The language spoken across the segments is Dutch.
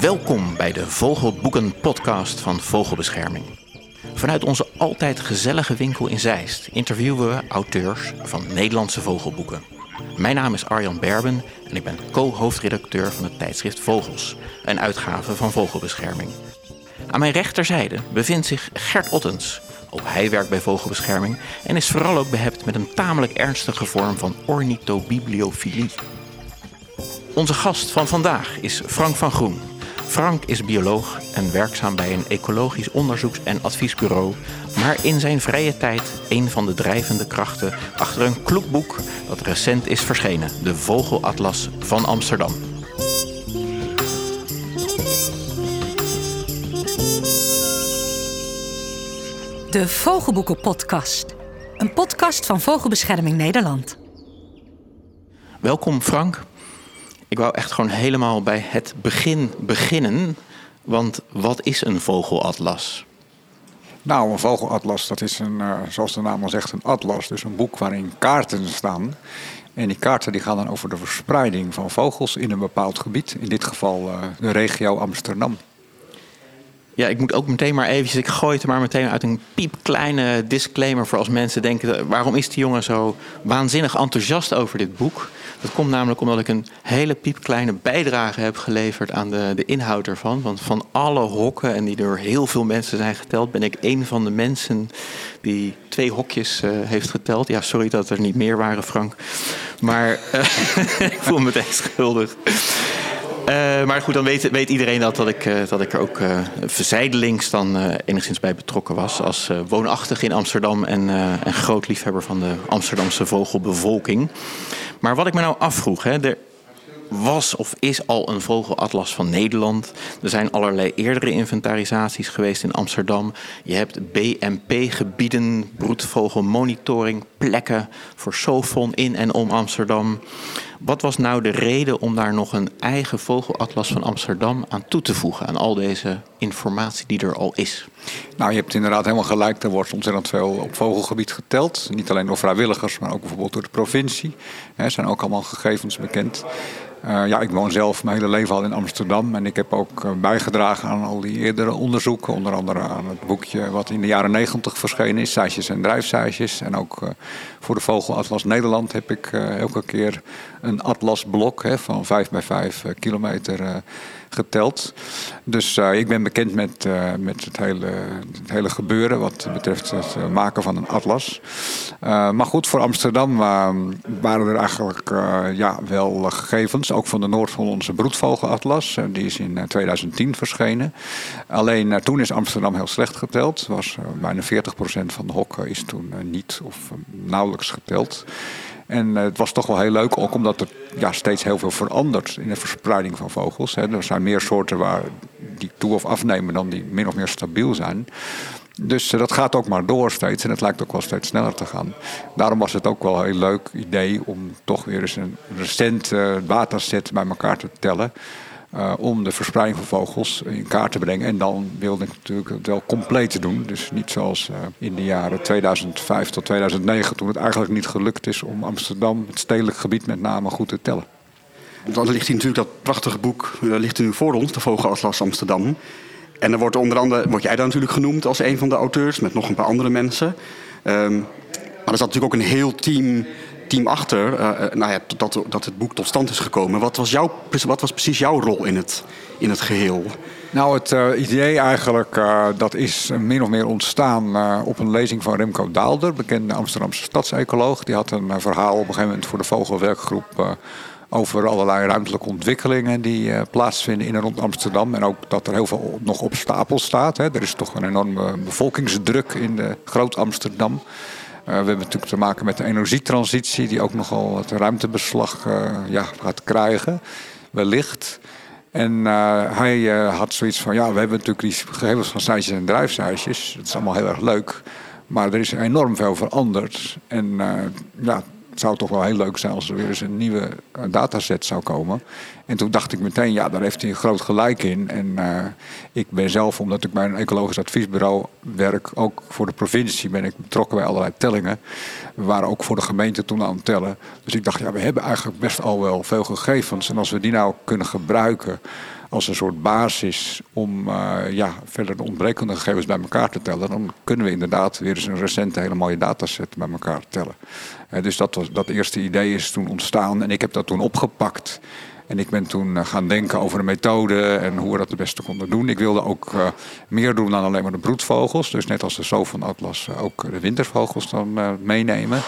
Welkom bij de Vogelboeken podcast van Vogelbescherming. Vanuit onze altijd gezellige winkel in Zeist interviewen we auteurs van Nederlandse vogelboeken. Mijn naam is Arjan Berben en ik ben co-hoofdredacteur van het tijdschrift Vogels, een uitgave van Vogelbescherming. Aan mijn rechterzijde bevindt zich Gert Ottens. Ook hij werkt bij Vogelbescherming en is vooral ook behept met een tamelijk ernstige vorm van ornithobibliofilie. Onze gast van vandaag is Frank van Groen. Frank is bioloog en werkzaam bij een ecologisch onderzoeks- en adviesbureau, maar in zijn vrije tijd een van de drijvende krachten achter een kloekboek dat recent is verschenen, de Vogelatlas van Amsterdam. De Vogelboeken Podcast. Een podcast van Vogelbescherming Nederland. Welkom Frank. Ik wou echt gewoon helemaal bij het begin beginnen. Want wat is een vogelatlas? Nou, een vogelatlas, dat is een, uh, zoals de naam al zegt, een atlas. Dus een boek waarin kaarten staan. En die kaarten die gaan dan over de verspreiding van vogels in een bepaald gebied. In dit geval uh, de regio Amsterdam. Ja, ik moet ook meteen maar eventjes, ik gooi het er maar meteen uit een piepkleine disclaimer voor als mensen denken, waarom is die jongen zo waanzinnig enthousiast over dit boek? Dat komt namelijk omdat ik een hele piepkleine bijdrage heb geleverd aan de, de inhoud ervan. Want van alle hokken, en die door heel veel mensen zijn geteld, ben ik een van de mensen die twee hokjes uh, heeft geteld. Ja, sorry dat er niet meer waren, Frank. Maar uh, ik voel me meteen schuldig. Uh, maar goed, dan weet, weet iedereen dat, dat, ik, uh, dat ik er ook uh, verzijdelings dan enigszins bij betrokken was. Als woonachtig in Amsterdam en, en groot liefhebber van de Amsterdamse vogelbevolking. Maar wat ik me nou afvroeg, hè, er was of is al een vogelatlas van Nederland. Er zijn allerlei eerdere inventarisaties geweest in Amsterdam. Je hebt BMP-gebieden, broedvogelmonitoring, plekken voor SOFON in en om Amsterdam. Wat was nou de reden om daar nog een eigen vogelatlas van Amsterdam aan toe te voegen? Aan al deze informatie die er al is. Nou, je hebt inderdaad helemaal gelijk. Er wordt ontzettend veel op vogelgebied geteld. Niet alleen door vrijwilligers, maar ook bijvoorbeeld door de provincie. Er zijn ook allemaal gegevens bekend. Uh, ja, ik woon zelf mijn hele leven al in Amsterdam. En ik heb ook uh, bijgedragen aan al die eerdere onderzoeken. Onder andere aan het boekje wat in de jaren negentig verschenen is. Saaisjes en drijfsaaisjes. En ook uh, voor de Vogelatlas Nederland heb ik elke keer een atlasblok hè, van 5 bij 5 kilometer geteld. Dus uh, ik ben bekend met, met het, hele, het hele gebeuren wat betreft het maken van een atlas. maar goed, voor Amsterdam waren er eigenlijk ja, wel gegevens, ook van de Noord-Hollandse broedvogelatlas. die is in 2010 verschenen. Alleen toen is Amsterdam heel slecht geteld. Was, bijna 40% van de hokken is toen niet of nauwelijks geteld. En uh, het was toch wel heel leuk, ook omdat er ja, steeds heel veel verandert in de verspreiding van vogels. Hè. Er zijn meer soorten waar die toe of afnemen dan die min of meer stabiel zijn. Dus uh, dat gaat ook maar door steeds en het lijkt ook wel steeds sneller te gaan. Daarom was het ook wel een heel leuk idee om toch weer eens een recent uh, dataset bij elkaar te tellen. Uh, om de verspreiding van vogels in kaart te brengen. En dan wilde ik natuurlijk het wel compleet doen. Dus niet zoals uh, in de jaren 2005 tot 2009, toen het eigenlijk niet gelukt is om Amsterdam, het stedelijk gebied met name, goed te tellen. Dan ligt hier natuurlijk dat prachtige boek uh, ligt nu voor ons, de Vogelatlas Amsterdam. En er wordt onder andere, word jij daar natuurlijk genoemd als een van de auteurs, met nog een paar andere mensen. Um, maar er zat natuurlijk ook een heel team team achter uh, nou ja, dat, dat het boek tot stand is gekomen. Wat was, jouw, wat was precies jouw rol in het, in het geheel? Nou, het uh, idee eigenlijk, dat is min of meer ontstaan op een lezing van Remco Daalder, bekende Amsterdamse stadsecoloog. Die had een verhaal op een gegeven moment voor de Vogelwerkgroep over allerlei ruimtelijke ontwikkelingen die plaatsvinden in en rond Amsterdam. En ook dat er heel veel nog op stapel staat. Hè. Er is toch een enorme bevolkingsdruk in de Groot Amsterdam. Uh, we hebben natuurlijk te maken met de energietransitie, die ook nogal het ruimtebeslag uh, ja, gaat krijgen, wellicht. En uh, hij had zoiets van: ja, we hebben natuurlijk die gegevens van saaisjes en drijfsaaisjes. Dat is allemaal heel erg leuk. Maar er is enorm veel veranderd. En ja, het zou toch wel heel leuk zijn als er weer eens een nieuwe dataset zou komen. En toen dacht ik meteen, ja, daar heeft hij een groot gelijk in. En uh, ik ben zelf, omdat ik bij een ecologisch adviesbureau werk, ook voor de provincie ben ik betrokken bij allerlei tellingen. We waren ook voor de gemeente toen aan het tellen. Dus ik dacht, ja, we hebben eigenlijk best al wel veel gegevens. En als we die nou kunnen gebruiken als een soort basis om ja, verder de ontbrekende gegevens bij elkaar te tellen, dan kunnen we inderdaad weer eens een recente hele mooie dataset bij elkaar tellen. Dus dat, was, dat eerste idee is toen ontstaan en ik heb dat toen opgepakt. En ik ben toen eh, gaan denken over een methode en hoe we dat het beste konden doen. Ik wilde ook uh, meer doen dan alleen maar de broedvogels. Dus net als de zo van Atlas uh, ook de wintervogels dan meenemen.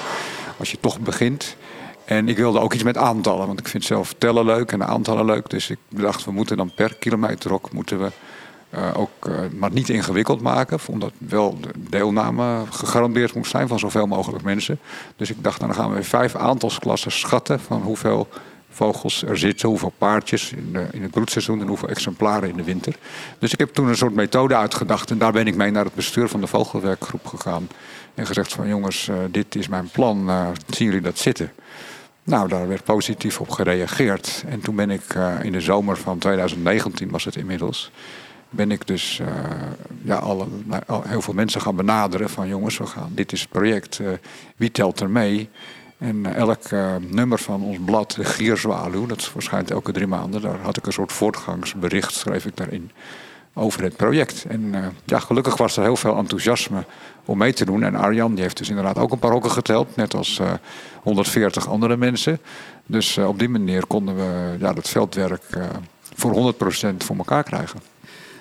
Als je toch begint. En ik wilde ook iets met aantallen, want ik vind zelf tellen leuk en de aantallen leuk. Dus ik dacht, we moeten dan per kilometerhok moeten we ook maar niet ingewikkeld maken. Omdat wel de deelname gegarandeerd moest zijn van zoveel mogelijk mensen. Dus ik dacht, nou, dan gaan we vijf aantalsklassen schatten van hoeveel vogels er zitten, hoeveel paardjes in, in, het broedseizoen en hoeveel exemplaren in de winter. Dus ik heb toen een soort methode uitgedacht en daar ben ik mee naar het bestuur van de vogelwerkgroep gegaan. En gezegd van jongens, uh, dit is mijn plan, zien jullie dat zitten? Nou, daar werd positief op gereageerd. En toen ben ik in de zomer van 2019 was het inmiddels. Ben ik dus ja, alle, nou, heel veel mensen gaan benaderen van jongens, we gaan, dit is het project, wie telt er mee? En eh, elk nummer van ons blad, de Gierzwaluw, dat verschijnt elke drie maanden, daar had ik een soort voortgangsbericht, schreef ik daarin, over het project. En ja, gelukkig was er heel veel enthousiasme om mee te doen. En Arjan die heeft dus inderdaad ook een paar hokken geteld, net als uh, 140 andere mensen. Dus op die manier konden we ja, dat veldwerk voor 100% voor elkaar krijgen.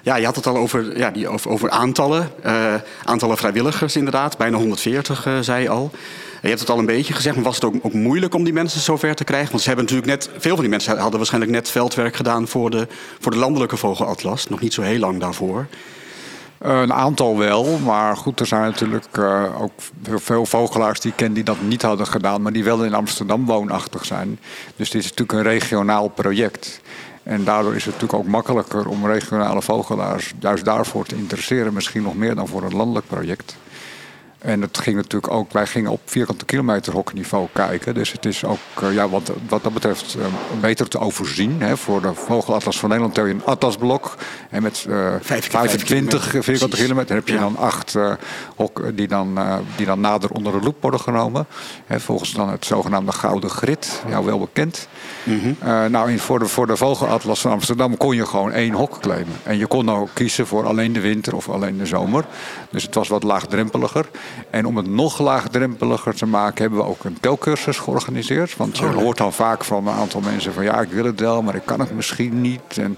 Ja, je had het al over, ja, die, over, over aantallen. aantallen vrijwilligers inderdaad, bijna 140 zei je al. Je hebt het al een beetje gezegd, maar was het ook, ook, moeilijk om die mensen zover te krijgen? Want ze hebben natuurlijk net, veel van die mensen hadden waarschijnlijk net veldwerk gedaan voor de, voor de landelijke vogelatlas. Nog niet zo heel lang daarvoor. Uh, een aantal wel, maar goed, er zijn natuurlijk ook veel vogelaars die ik ken die dat niet hadden gedaan, maar die wel in Amsterdam woonachtig zijn. Dus dit is natuurlijk een regionaal project. En daardoor is het natuurlijk ook makkelijker om regionale vogelaars juist daarvoor te interesseren, misschien nog meer dan voor een landelijk project. En het ging natuurlijk ook, wij gingen op vierkante kilometer hokniveau kijken. Dus het is ook uh, ja, wat, wat dat betreft uh, beter te overzien. Hè. Voor de Vogelatlas van Nederland tel je een atlasblok. En met uh, 25 vierkante kilometer heb je ja. dan acht hokken die dan, die dan nader onder de loep worden genomen. Hè, volgens dan het zogenaamde gouden grid, jou wel bekend. Mm -hmm. nou, voor de, voor de Vogelatlas van Amsterdam kon je gewoon één hok claimen. En je kon ook kiezen voor alleen de winter of alleen de zomer. Dus het was wat laagdrempeliger. En om het nog laagdrempeliger te maken, hebben we ook een telcursus georganiseerd. Want je oh, hoort dan vaak van een aantal mensen van ja, ik wil het wel, maar ik kan het misschien niet. En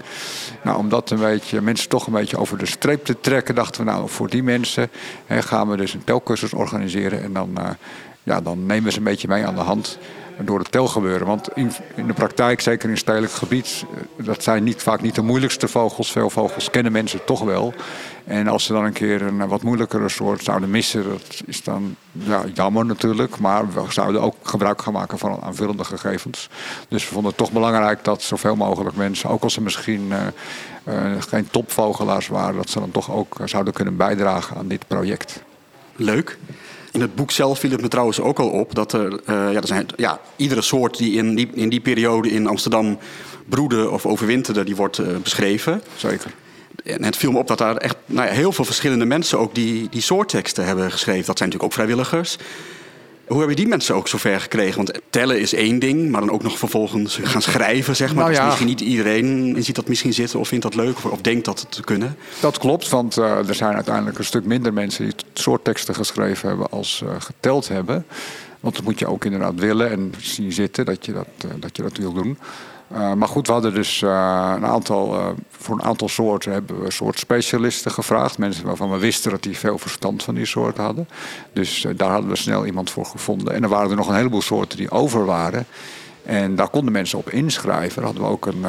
nou, om dat een beetje, mensen toch een beetje over de streep te trekken, dachten we nou, voor die mensen hè, gaan we dus een telcursus organiseren. En dan, uh, ja, dan nemen we ze een beetje mee aan de hand door het telgebeuren. Want in, in, de praktijk, zeker in stedelijk gebied, eh, dat zijn niet, vaak niet de moeilijkste vogels. Veel vogels kennen mensen toch wel. En als ze dan een keer een wat moeilijkere soort zouden missen, dat is dan ja, jammer natuurlijk. Maar we zouden ook gebruik gaan maken van aanvullende gegevens. Dus we vonden het toch belangrijk dat zoveel mogelijk mensen, ook als ze misschien uh, geen topvogelaars waren, dat ze dan toch ook zouden kunnen bijdragen aan dit project. Leuk. In het boek zelf viel het me trouwens ook al op dat er, uh, ja, er zijn, ja, iedere soort die in, die in die periode in Amsterdam broeden of overwinterde, die wordt uh, beschreven. Zeker. En het viel me op dat daar echt nou ja, heel veel verschillende mensen ook die, die soortteksten hebben geschreven. Dat zijn natuurlijk ook vrijwilligers. Hoe hebben die mensen ook zover gekregen? Want tellen is één ding, maar dan ook nog vervolgens gaan schrijven, zeg maar. Nou ja. dus misschien niet iedereen ziet dat misschien zitten of vindt dat leuk of, of denkt dat het te kunnen. Dat klopt, want uh, er zijn uiteindelijk een stuk minder mensen die soortteksten geschreven hebben als uh, geteld hebben. Want dat moet je ook inderdaad willen en zien zitten dat je dat, uh, dat, je dat wil doen. Uh, maar goed, we hadden dus uh, een aantal, uh, voor een aantal soorten hebben we soort specialisten gevraagd. Mensen waarvan we wisten dat die veel verstand van die soorten hadden. Dus daar hadden we snel iemand voor gevonden. En er waren er nog een heleboel soorten die over waren. En daar konden mensen op inschrijven. Daar hadden we ook een.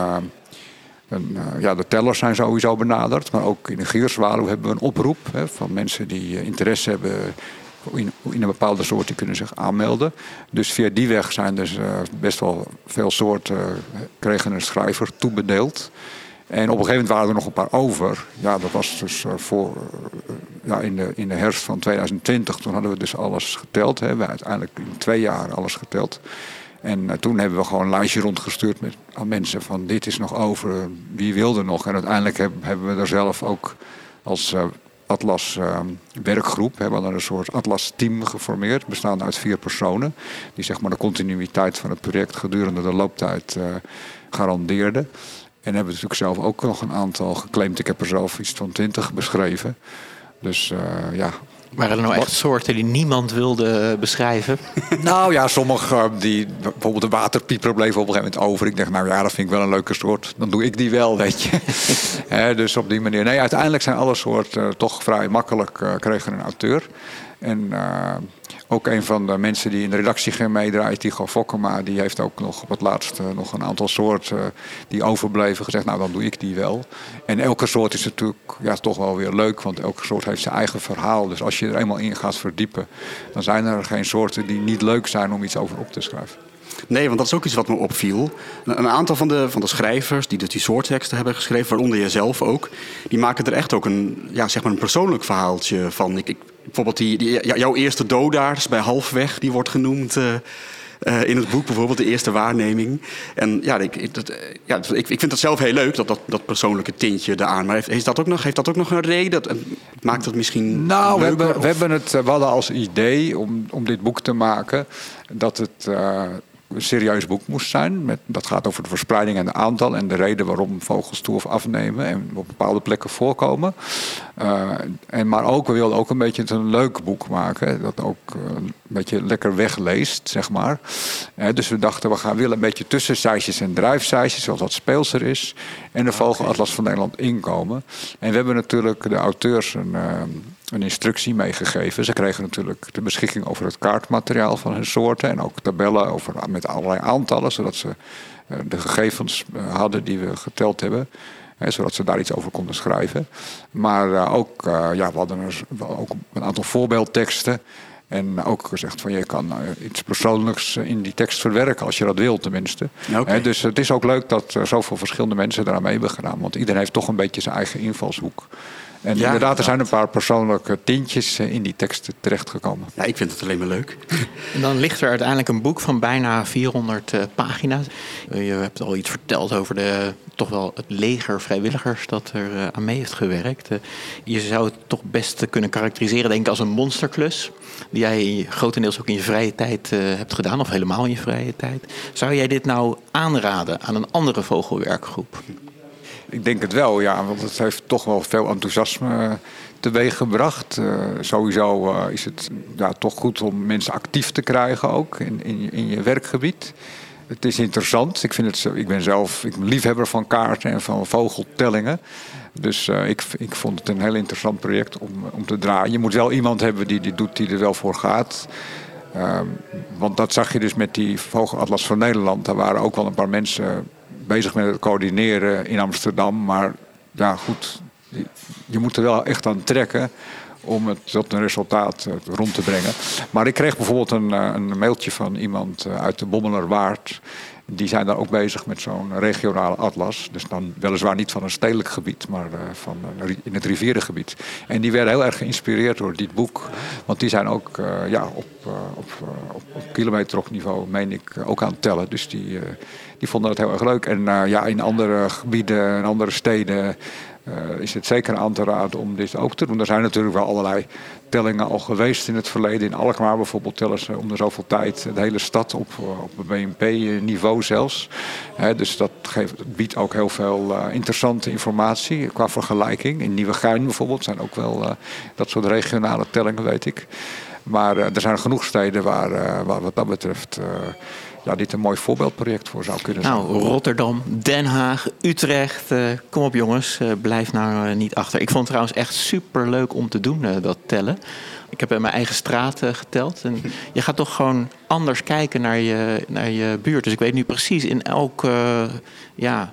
een ja, de tellers zijn sowieso benaderd. Maar ook in de Gierswaluw hebben we een oproep hè, van mensen die interesse hebben in, in, een bepaalde soort die kunnen zich aanmelden. Dus via die weg zijn dus uh, best wel veel soorten uh, kregen een schrijver toebedeeld. En op een gegeven moment waren er nog een paar over. Ja, dat was dus uh, voor, ja, in, de, in de herfst van 2020. Toen hadden we dus alles geteld. We hebben uiteindelijk in twee jaar alles geteld. En toen hebben we gewoon een lijstje rondgestuurd met aan mensen van dit is nog over, wie wilde nog. En uiteindelijk heb, hebben we er zelf ook als Atlas uh, werkgroep. We hebben een soort Atlas team geformeerd, bestaande uit vier personen. Die zeg maar de continuïteit van het project gedurende de looptijd uh, garandeerden. En hebben natuurlijk zelf ook nog een aantal geclaimd. Ik heb er zelf iets van twintig beschreven. Dus uh, ja, waren er nou echt soorten die niemand wilde beschrijven? Nou ja, sommige die bijvoorbeeld de waterpieper bleef op een gegeven moment over. Ik dacht, nou ja, dat vind ik wel een leuke soort. Dan doe ik die wel, weet je. dus op die manier. Nee, uiteindelijk zijn alle soorten toch vrij makkelijk kregen een auteur. En uh, ook een van de mensen die in de redactie meedraait, Tigo Fokkema, die heeft ook nog op het laatst nog een aantal soorten die overbleven gezegd, nou dan doe ik die wel. En elke soort is natuurlijk ja, toch wel weer leuk, want elke soort heeft zijn eigen verhaal. Dus als je er eenmaal in gaat verdiepen, dan zijn er geen soorten die niet leuk zijn om iets over op te schrijven. Nee, want dat is ook iets wat me opviel. Een aantal van de, van de schrijvers die dus die soortteksten hebben geschreven, waaronder jezelf ook, die maken er echt ook een, ja, zeg maar een persoonlijk verhaaltje van. Ik bijvoorbeeld die, die, jouw eerste dodaars bij halfweg, die wordt genoemd. Uh, uh, in het boek bijvoorbeeld, de eerste waarneming. En ja, ik, dat, ja, ik, ik vind dat zelf heel leuk, dat, dat, dat persoonlijke tintje eraan. Maar heeft, heeft, dat ook nog, heeft dat ook nog een reden? Dat, maakt het misschien. Nou, we hebben, we hebben het, we hadden als idee om, om dit boek te maken dat het. Uh, serieus boek moest zijn. Met, dat gaat over de verspreiding en de aantal en de reden waarom vogels toe of afnemen en op bepaalde plekken voorkomen. Uh, en, maar ook, we wilden ook een beetje een leuk boek maken, dat ook uh, een beetje lekker wegleest, zeg maar. Dus we dachten, we gaan willen een beetje tussen seisjes en drijfseisjes, zoals dat speelser is, en de Vogelatlas van Nederland inkomen. En we hebben natuurlijk de auteurs een een instructie meegegeven. Ze kregen natuurlijk de beschikking over het kaartmateriaal van hun soorten en ook tabellen over, met allerlei aantallen, zodat ze eh, de gegevens eh, hadden die we geteld hebben. zodat ze daar iets over konden schrijven. Maar uh, ook, uh, ja, we hadden er ook een aantal voorbeeldteksten. En ook gezegd van je kan iets persoonlijks in die tekst verwerken, als je dat wil tenminste. Okay. dus het is ook leuk dat zoveel verschillende mensen daaraan mee hebben gedaan. Want iedereen heeft toch een beetje zijn eigen invalshoek. En ja, inderdaad, er zijn een paar persoonlijke tintjes eh, in die teksten terechtgekomen. Ja, ik vind het alleen maar leuk. En dan ligt er uiteindelijk een boek van bijna 400 uh, eh, pagina's. Je hebt al iets verteld over de, toch wel het leger vrijwilligers dat er uh, aan mee heeft gewerkt. Uh, je zou het toch best kunnen karakteriseren, denk ik, als een monsterklus. Die jij grotendeels ook in je vrije tijd hebt gedaan, of helemaal in je vrije tijd. Zou jij dit nou aanraden aan een andere vogelwerkgroep? Ik denk het wel, ja, want het heeft toch wel veel enthousiasme teweeg gebracht. Uh, sowieso uh, is het ja, toch goed om mensen actief te krijgen ook in, in, in je werkgebied. Het is interessant. Ik, vind het, ik ben zelf ik liefhebber van kaarten en van vogeltellingen. Dus ik, ik vond het een heel interessant project om, om te draaien. Je moet wel iemand hebben die dit doet, die er wel voor gaat. Ehm, want dat zag je dus met die Vogelatlas van Nederland. Daar waren ook wel een paar mensen bezig met het coördineren in Amsterdam. Maar ja, goed, je moet er wel echt aan trekken om het tot een resultaat eh, rond te brengen. Maar ik kreeg bijvoorbeeld een, eh, een mailtje van iemand eh, uit de Bommelerwaard. Die zijn daar ook bezig met zo'n regionale atlas. Dus dan weliswaar niet van een stedelijk gebied, maar van, in het rivierengebied. En die werden heel erg geïnspireerd door dit boek. Want die zijn ook ja, op, op, op, meen ik, ook aan het tellen. Dus die, die vonden het heel erg leuk. En ja, in andere gebieden, in andere steden uh, is het zeker aan te raden om dit ook te doen. Er zijn natuurlijk wel allerlei tellingen al geweest in het verleden. In Alkmaar bijvoorbeeld tellen ze om de zoveel tijd de hele stad op, eh, op BNP-niveau zelfs. dus dat geeft, biedt ook heel veel uh, interessante informatie qua vergelijking. In Nieuwegein bijvoorbeeld zijn ook wel dat soort regionale tellingen, weet ik. Maar er zijn genoeg steden waar, waar wat dat betreft ja, dit een mooi voorbeeldproject voor zou kunnen zijn. Nou, Rotterdam, Den Haag, Utrecht. Uh, kom op jongens, uh, blijf nou uh, niet achter. Ik vond het trouwens echt super leuk om te doen, dat tellen. Ik heb in mijn eigen straat geteld. En je gaat toch gewoon anders kijken naar je, naar je buurt. Dus ik weet nu precies in elke, ja,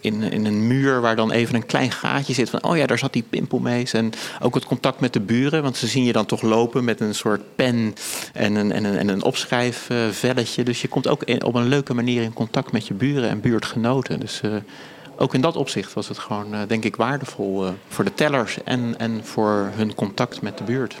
in, in een muur waar dan even een klein gaatje zit. Van, oh ja, daar zat die pimpelmees. En ook het contact met de buren. Want ze zien je dan toch lopen met een soort pen en een, en een, en een opschrijfvelletje. Dus je komt ook op een leuke manier in contact met je buren en buurtgenoten. Dus uh, ook in dat opzicht was het gewoon, denk ik, waardevol voor de tellers en, en voor hun contact met de buurt.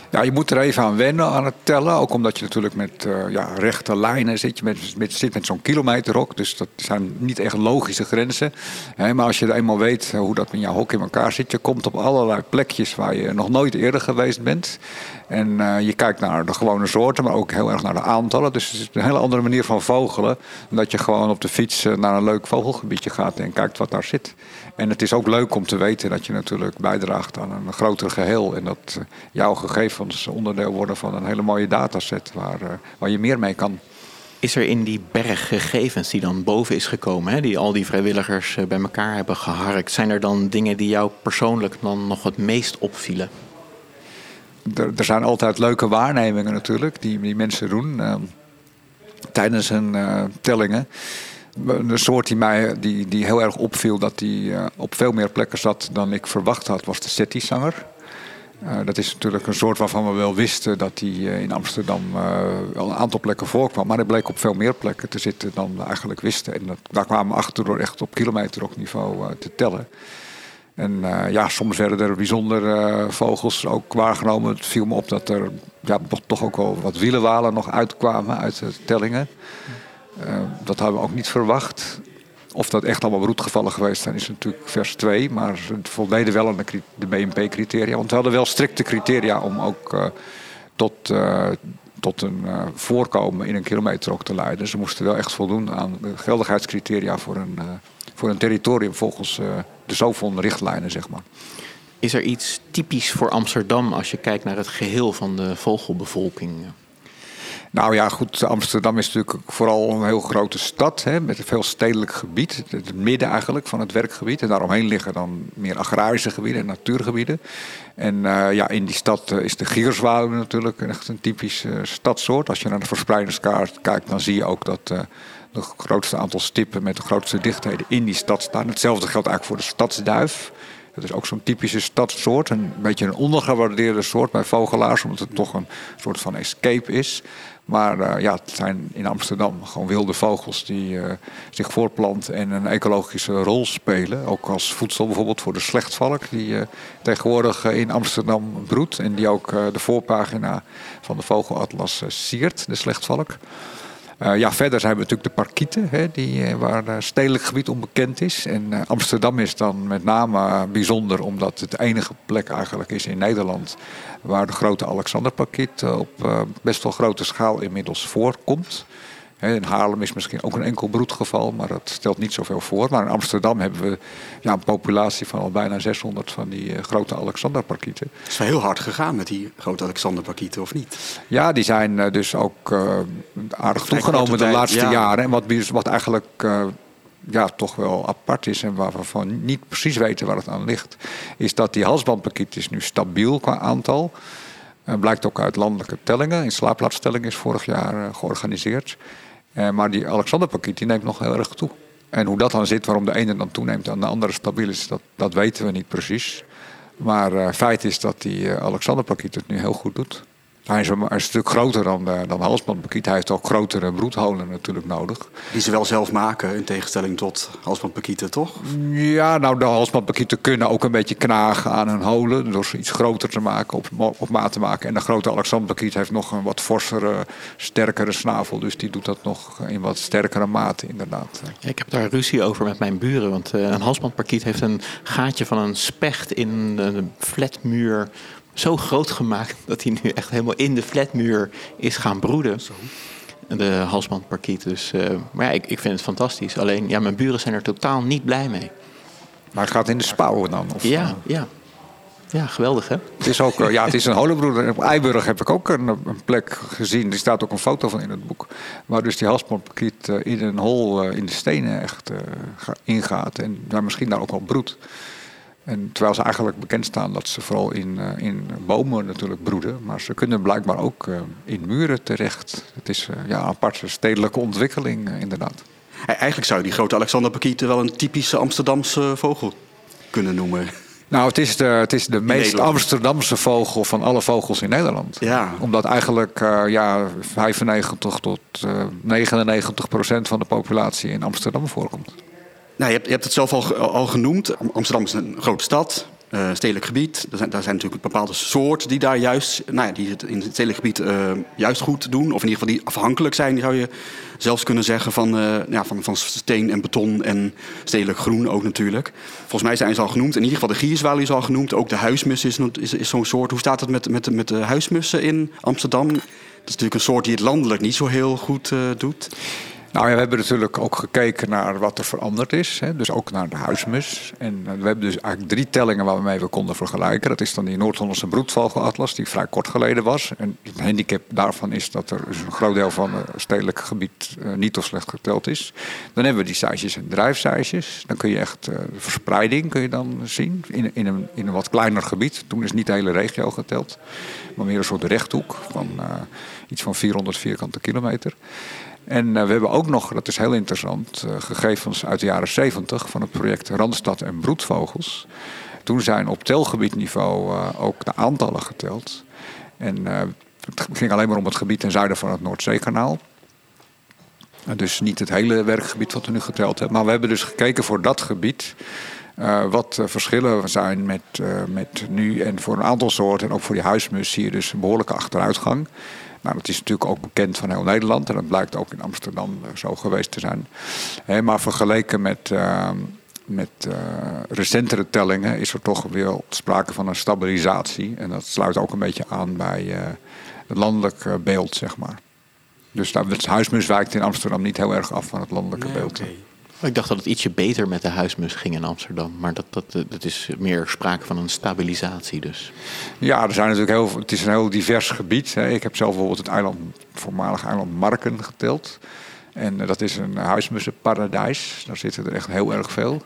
Ja, je moet er even aan wennen aan het tellen. Ook omdat je natuurlijk met uh, ja, rechte lijnen zit. Je met, met, zit met zo'n kilometerhok. Dus dat zijn niet echt logische grenzen. maar als je eenmaal weet hoe dat met jouw hok in elkaar zit. Je komt op allerlei plekjes waar je nog nooit eerder geweest bent. En uh, je kijkt naar de gewone soorten, maar ook heel erg naar de aantallen. Dus het is een hele andere manier van vogelen. Dat je gewoon op de fiets eh, naar een leuk vogelgebiedje gaat en kijkt wat daar zit. En het is ook leuk om te weten dat je natuurlijk bijdraagt aan een groter geheel. En dat jouw gegevens onderdeel worden van een hele mooie dataset waar, waar je meer mee kan. Is er in die berg gegevens die dan boven is gekomen, hè, die al die vrijwilligers bij elkaar hebben geharkt, zijn er dan dingen die jou persoonlijk dan nog het meest opvielen? er, er, zijn altijd leuke waarnemingen natuurlijk die, die mensen doen uh, tijdens hun uh, tellingen. Een soort die mij die, die heel erg opviel dat die uh, op veel meer plekken zat dan ik verwacht had, was de SETI-zanger. Dat is natuurlijk een soort waarvan we wel wisten dat die in Amsterdam al een aantal plekken voorkwam. Maar hij bleek op veel meer plekken te zitten dan we eigenlijk wisten. En dat, daar kwamen we achter door echt op kilometerniveau te tellen. En uh, ja, soms werden er bijzondere uh, vogels ook waargenomen. Het viel me op dat er ja, toch ook wel wat wielenwalen nog uitkwamen uit de tellingen. Uh, dat hadden we ook niet verwacht. Of dat echt allemaal broedgevallen geweest zijn, is natuurlijk vers 2. Maar het voldeden wel aan de, de BNP-criteria. Want we hadden wel strikte criteria om ook tot, tot een voorkomen in een kilometer ook te leiden. Ze moesten wel echt voldoen aan de geldigheidscriteria voor een, voor een territorium volgens de zoveel richtlijnen, zeg maar. Is er iets typisch voor Amsterdam als je kijkt naar het geheel van de vogelbevolking? Nou ja, goed, Amsterdam is natuurlijk vooral een heel grote stad hè, met een veel stedelijk gebied. Het midden eigenlijk van het werkgebied. En daaromheen liggen dan meer agrarische gebieden en natuurgebieden. En uh, ja, in die stad uh, is de gierzwaluw natuurlijk echt een typisch uh, stadsoort. Als je naar de verspreidingskaart kijkt, dan zie je ook dat het grootste aantal stippen met de grootste dichtheden in die stad staan. Hetzelfde geldt eigenlijk voor de stadsduif. Dat is ook zo'n typische stadsoort. Een beetje een ondergewaardeerde soort bij vogelaars, omdat het toch een soort van escape is. Maar uh, ja, het zijn in Amsterdam gewoon wilde vogels die uh, zich voortplanten en een ecologische rol spelen. Ook als voedsel bijvoorbeeld voor de slechtvalk, die uh, tegenwoordig in Amsterdam broedt. En die ook de voorpagina van de Vogelatlas siert, de slechtvalk. Uh, ja, verder zijn we natuurlijk de parkieten, hè, die, uh, waar uh, stedelijk gebied onbekend is. En Amsterdam is dan met name bijzonder omdat het de enige plek eigenlijk is in Nederland waar de grote Alexanderparkiet op best wel grote schaal inmiddels voorkomt. In Haarlem is misschien ook een enkel broedgeval, maar dat stelt niet zoveel voor. Maar in Amsterdam hebben we ja, een populatie van al bijna 600 van die uh, grote Alexanderparkieten. Het is wel heel hard gegaan met die grote Alexanderparkieten, of niet? Ja, die zijn uh, dus ook uh, aardig toegenomen de laatste ja. jaren. En wat, wat eigenlijk ja, toch wel apart is en waarvan we niet precies weten waar het aan ligt, is dat die halsbandparkiet is nu stabiel qua aantal. blijkt ook uit landelijke tellingen. In slaapplaatstelling is vorig jaar georganiseerd. Uh, maar die Alexanderpakiet die neemt nog heel erg toe. En hoe dat dan zit, waarom de ene dan toeneemt en de andere stabiel is, dat, dat weten we niet precies. Maar uh, feit is dat die uh, Alexanderpakiet het nu heel goed doet. Hij is, een, stuk groter dan, uh, dan halsbandpakiet. Hij heeft ook grotere broedholen natuurlijk nodig. Die ze wel zelf maken, in tegenstelling tot halsbandpakieten, toch? Ja, nou de halsbandpakieten kunnen ook een beetje knagen aan hun holen. Door ze iets groter te maken, op, op maat te maken. En de grote Alexanderpakiet heeft nog een wat forsere, sterkere snavel. Dus die doet dat nog in wat sterkere mate inderdaad. Ja, ik heb daar ruzie over met mijn buren. Want uh, een halsbandpakiet heeft een gaatje van een specht in een flatmuur zo groot gemaakt dat hij nu echt helemaal in de flatmuur is gaan broeden. Zo. De halsbandparkiet. Dus, uh, maar ja, ik, ik vind het fantastisch. Alleen, ja, mijn buren zijn er totaal niet blij mee. Maar het gaat in de spouwen dan? Of, ja, ja. Ja, geweldig hè? Het is ook, ja, het is een holenbroeder. Op Eiburg heb ik ook een, een, plek gezien. Er staat ook een foto van in het boek. Waar dus die halsbandparkiet in een hol in de stenen echt uh, ingaat. En daar misschien daar ook wel broedt. En terwijl ze eigenlijk bekend staan dat ze vooral in, uh, in bomen natuurlijk broeden. Maar ze kunnen blijkbaar ook uh, in muren terecht. Het is uh, ja, een aparte stedelijke ontwikkeling inderdaad. Eigenlijk zou je die grote Alexanderpakieten wel een typische Amsterdamse vogel kunnen noemen. Nou, het is de, het is de meest. Amsterdamse vogel van alle vogels in Nederland. Ja. Omdat eigenlijk ja, 95 tot 99 procent van de populatie in Amsterdam voorkomt. Nou, je, hebt, het zelf al, genoemd. Amsterdam is een grote stad. uh, stedelijk gebied. Er zijn, daar zijn natuurlijk bepaalde soorten die daar juist, nou ja, die het in het stedelijk gebied uh, juist goed doen. Of in ieder geval die afhankelijk zijn, zou je zelfs kunnen zeggen, van, uh, ja, van, van steen en beton en stedelijk groen ook natuurlijk. Volgens mij zijn ze al genoemd. In ieder geval de gierzwaluw is al genoemd. Ook de huismus is, is, is zo'n soort. Hoe staat het met, met, met de huismussen in Amsterdam? Dat is natuurlijk een soort die het landelijk niet zo heel goed doet. Nou we hebben natuurlijk ook gekeken naar wat er veranderd is. Hè, dus ook naar de huismus. En eh, we hebben dus eigenlijk drie tellingen waarmee we konden vergelijken. Dat is dan die Noord-Hollandse broedvogelatlas, die vrij kort geleden was. En het handicap daarvan is dat er dus een groot deel van het stedelijk gebied uh, niet of slecht geteld is. Dan hebben we die cijfers en drijfcijfers. Dan kun je echt uh, de verspreiding kun je dan zien in, in, een, in een wat kleiner gebied. Toen is niet de hele regio geteld, maar meer een soort rechthoek van iets van 400 vierkante kilometer. En uh, we hebben ook nog, dat is heel interessant, uh, gegevens uit de jaren 70 van het project Randstad en Broedvogels. Toen zijn op telgebiedniveau uh, ook de aantallen geteld. En het ging alleen maar om het gebied ten zuiden van het Noordzeekanaal. Dus niet het hele werkgebied wat we nu geteld hebben. Maar we hebben dus gekeken voor dat gebied. Wat verschillen zijn met, met nu en voor een aantal soorten. En ook voor die huismus zie je dus een behoorlijke achteruitgang. Nou, dat is natuurlijk ook bekend van heel Nederland en dat blijkt ook in Amsterdam eh, zo geweest te zijn. maar vergeleken met, uh, met uh, recentere tellingen is er toch weer sprake van een stabilisatie. En dat sluit ook een beetje aan bij uh, het landelijk beeld, zeg maar. Dus het huismus wijkt in Amsterdam niet heel erg af van het landelijke nee, beeld. Okay. Ik dacht dat het ietsje beter met de huismus ging in Amsterdam. Maar dat, dat, dat is meer sprake van een stabilisatie dus. Ja, er zijn natuurlijk heel, het is een heel divers gebied. Ik heb zelf bijvoorbeeld het eiland, voormalig eiland Marken geteld. En dat is een huismussenparadijs. Daar zitten er echt heel erg veel.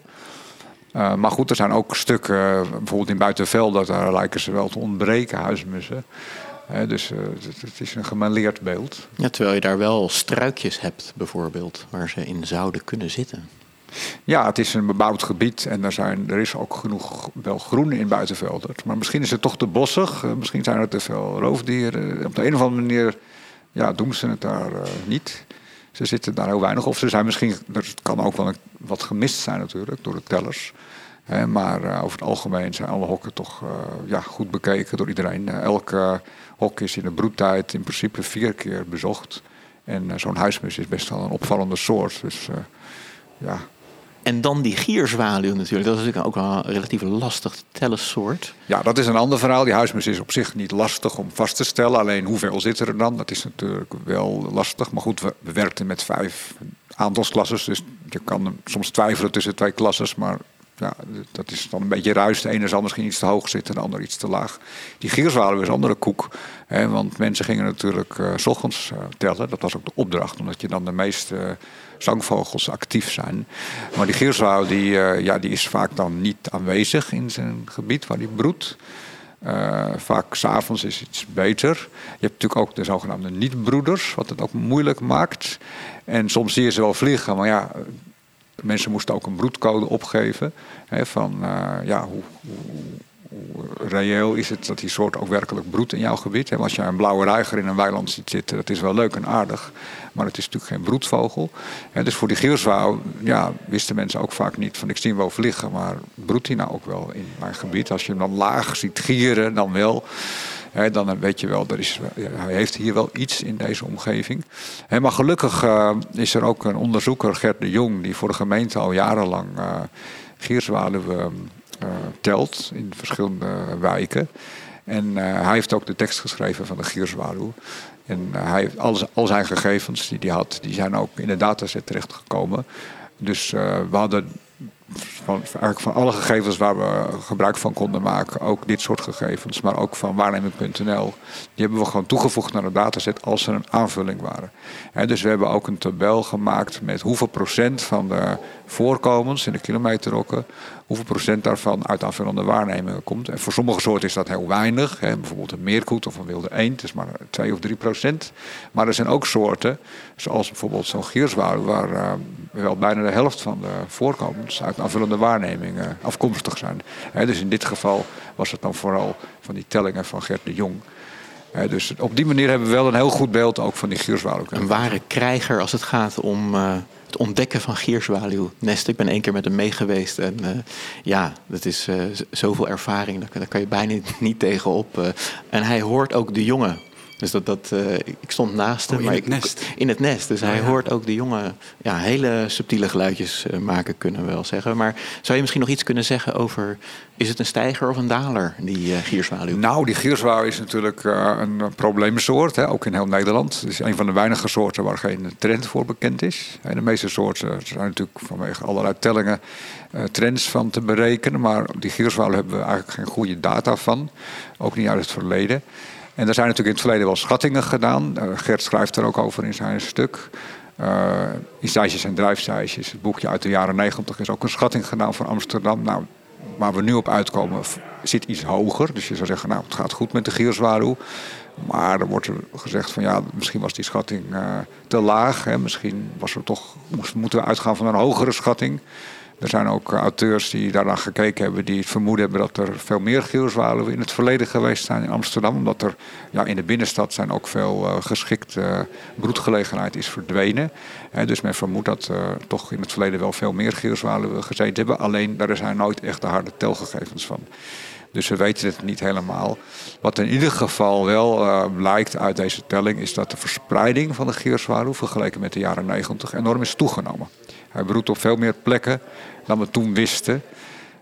Uh, maar goed, er zijn ook stukken, bijvoorbeeld in Buitenveld, daar lijken ze wel te ontbreken, huismussen. He, dus uh, het, het, is een gemaleerd beeld. Ja, terwijl je daar wel struikjes hebt, bijvoorbeeld, waar ze in zouden kunnen zitten. Ja, het is een bebouwd gebied en er, zijn, er is ook genoeg wel groen in buitenvelden. Maar misschien is het toch te bossig, uh, misschien zijn er te veel roofdieren. Op de een of andere manier ja, doen ze het daar uh, niet. Ze zitten daar heel weinig. Of ze zijn misschien, het kan ook wel wat gemist zijn natuurlijk door de tellers. Maar uh, over het algemeen zijn alle hokken toch uh, ja, goed bekeken door iedereen. Uh, elke hok is in de broedtijd in principe vier keer bezocht. En zo'n huismus is best wel een opvallende soort. Dus ja. En dan die gierzwaluw natuurlijk. Dat is natuurlijk ook een relatief lastig te tellen soort. Ja, dat is een ander verhaal. Die huismus is op zich niet lastig om vast te stellen. Alleen hoeveel zit er dan? Dat is natuurlijk wel lastig. Maar goed, we, we werkten met vijf aantalsklasses. Dus je kan soms twijfelen tussen twee klasses. Maar ja, dat is dan een beetje ruis. De ene zal misschien iets te hoog zitten, de ander iets te laag. Die gierzwaluw is een andere koek. Hè, want mensen gingen natuurlijk uh, s ochtends uh, tellen. Dat was ook de opdracht, omdat je dan de meeste uh, zangvogels actief zijn. Maar die gierzwaluw die, ja, die is vaak dan niet aanwezig in zijn gebied waar die broedt. vaak s'avonds is iets beter. Je hebt natuurlijk ook de zogenaamde niet-broeders, wat het ook moeilijk maakt. En soms zie je ze wel vliegen, maar ja, mensen moesten ook een broedcode opgeven. Hè, van uh, ja, hoe, hoe, reëel is het dat die soort ook werkelijk broedt in jouw gebied? Hè? Als je een blauwe reiger in een weiland ziet zitten, dat is wel leuk en aardig. Maar het is natuurlijk geen broedvogel. Hè, dus voor die gierzwauw ja, wisten mensen ook vaak niet van ik zie hem wel vliegen, maar broedt hij nou ook wel in mijn gebied? Als je hem dan laag ziet gieren, dan wel. Dan weet je wel, is, hij heeft hier wel iets in deze omgeving. Maar gelukkig uh, is er ook een onderzoeker, Gert de Jong, die voor de gemeente al jarenlang uh, telt in verschillende wijken. En hij heeft ook de tekst geschreven van de gierzwaluw. En hij heeft al, al zijn gegevens die hij had, die zijn ook in de dataset terechtgekomen. Dus we hadden van, eigenlijk van alle gegevens waar we gebruik van konden maken, ook dit soort gegevens, maar ook van waarneming.nl, die hebben we gewoon toegevoegd naar de dataset als ze een aanvulling waren. En dus we hebben ook een tabel gemaakt met hoeveel procent van de voorkomens in de kilometerrokken, hoeveel procent daarvan uit aanvullende waarnemingen komt. En voor sommige soorten is dat heel weinig, hè, bijvoorbeeld een meerkoet of een wilde eend, is maar 2 of 3 procent. Maar er zijn ook soorten, zoals bijvoorbeeld zo'n gierzwaluw, waar uh, wel bijna de helft van de voorkomens uit aanvullende waarnemingen afkomstig zijn. Dus in dit geval was het dan vooral van die tellingen van Gert de Jong. Dus op die manier hebben we wel een heel goed beeld ook van die gierzwaluw. Een ware krijger als het gaat om uh, het ontdekken van gierzwaluwnesten. Ik ben één keer met hem mee geweest. En uh, ja, dat is zoveel ervaring. Daar, kan je bijna niet tegenop. En hij hoort ook de jongen dus dat, dat, uh, ik stond naast hem. Oh, in het nest? In het nest. Dus hij hoort ook de jongen ja, hele subtiele geluidjes uh, maken, kunnen we wel zeggen. Maar zou je misschien nog iets kunnen zeggen over... is het een stijger of een daler, die uh, gierzwaluw? Nou, die gierzwaluw is natuurlijk een probleemsoort, hè, ook in heel Nederland. Het is een van de weinige soorten waar geen trend voor bekend is. De meeste soorten zijn natuurlijk vanwege allerlei tellingen... trends van te berekenen. Maar die gierzwaluw hebben we eigenlijk geen goede data van. Ook niet uit het verleden. En er zijn natuurlijk in het verleden wel schattingen gedaan. Uh, Gert schrijft er ook over in zijn stuk. Uh, en Drijfstijsjes, het boekje uit de jaren negentig, is ook een schatting gedaan van Amsterdam. Nou, waar we nu op uitkomen zit iets hoger. Dus je zou zeggen, nou, het gaat goed met de gierzwaluw. Maar er wordt gezegd van ja, misschien was die schatting uh, te laag. Hè. Misschien was er toch, moeten we uitgaan van een hogere schatting. Er zijn ook auteurs die daarna gekeken hebben, die het vermoeden hebben dat er veel meer geelzwaluwen in het verleden geweest zijn in Amsterdam. Omdat er ja, in de binnenstad zijn ook veel uh, geschikte uh, broedgelegenheid is verdwenen. Dus men vermoedt dat uh, toch in het verleden wel veel meer geelzwaluwen gezeten hebben. Alleen daar zijn nooit echt de harde telgegevens van. Dus we weten het niet helemaal. Wat in ieder geval wel uh, blijkt uit deze telling is dat de verspreiding van de gierzwaluw vergeleken met de jaren 90 enorm is toegenomen. Hij broedt op veel meer plekken dan we toen wisten.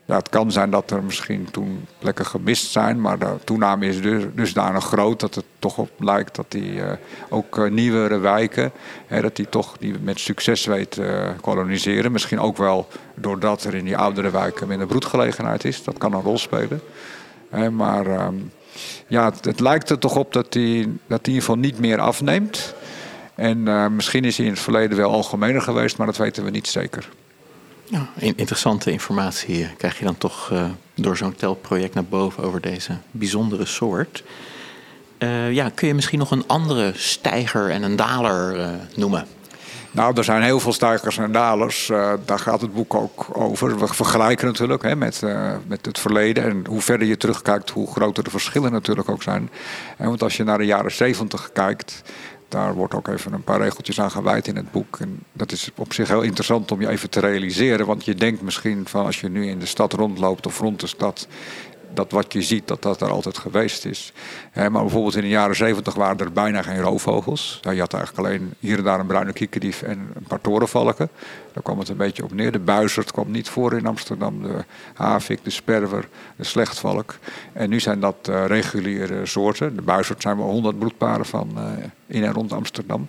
Ja, het kan zijn dat er misschien toen plekken gemist zijn, maar de toename is dus, dusdanig groot dat het toch op lijkt dat die uh, ook uh, nieuwere wijken, hè, dat die toch die met succes weet te uh, koloniseren. Misschien ook wel doordat er in die oudere wijken minder broedgelegenheid is. Dat kan een rol spelen. Hè, maar um, ja, het, lijkt er toch op dat die, dat die in ieder geval niet meer afneemt. En misschien is hij in het verleden wel algemener geweest, maar dat weten we niet zeker. Ja, interessante informatie krijg je dan toch uh, door zo'n telproject naar boven over deze bijzondere soort. Uh, ja, kun je misschien nog een andere stijger en een daler noemen? Nou, er zijn heel veel stijgers en dalers. Uh, daar gaat het boek ook over. We vergelijken natuurlijk hè, met, uh, met het verleden. En hoe verder je terugkijkt, hoe groter de verschillen natuurlijk ook zijn. En want als je naar de jaren zeventig kijkt, daar wordt ook even een paar regeltjes aan gewijd in het boek. En dat is op zich heel interessant om je even te realiseren. Want je denkt misschien van als je nu in de stad rondloopt of rond de stad dat wat je ziet, dat dat er altijd geweest is. maar bijvoorbeeld in de jaren zeventig waren er bijna geen roofvogels. Je had eigenlijk alleen hier en daar een bruine kiekendief en een paar torenvalken. Daar kwam het een beetje op neer. De buizerd kwam niet voor in Amsterdam. De havik, de sperwer, de slechtvalk. En nu zijn dat uh, reguliere soorten. De buizerd zijn wel honderd broedparen van uh, in en rond Amsterdam.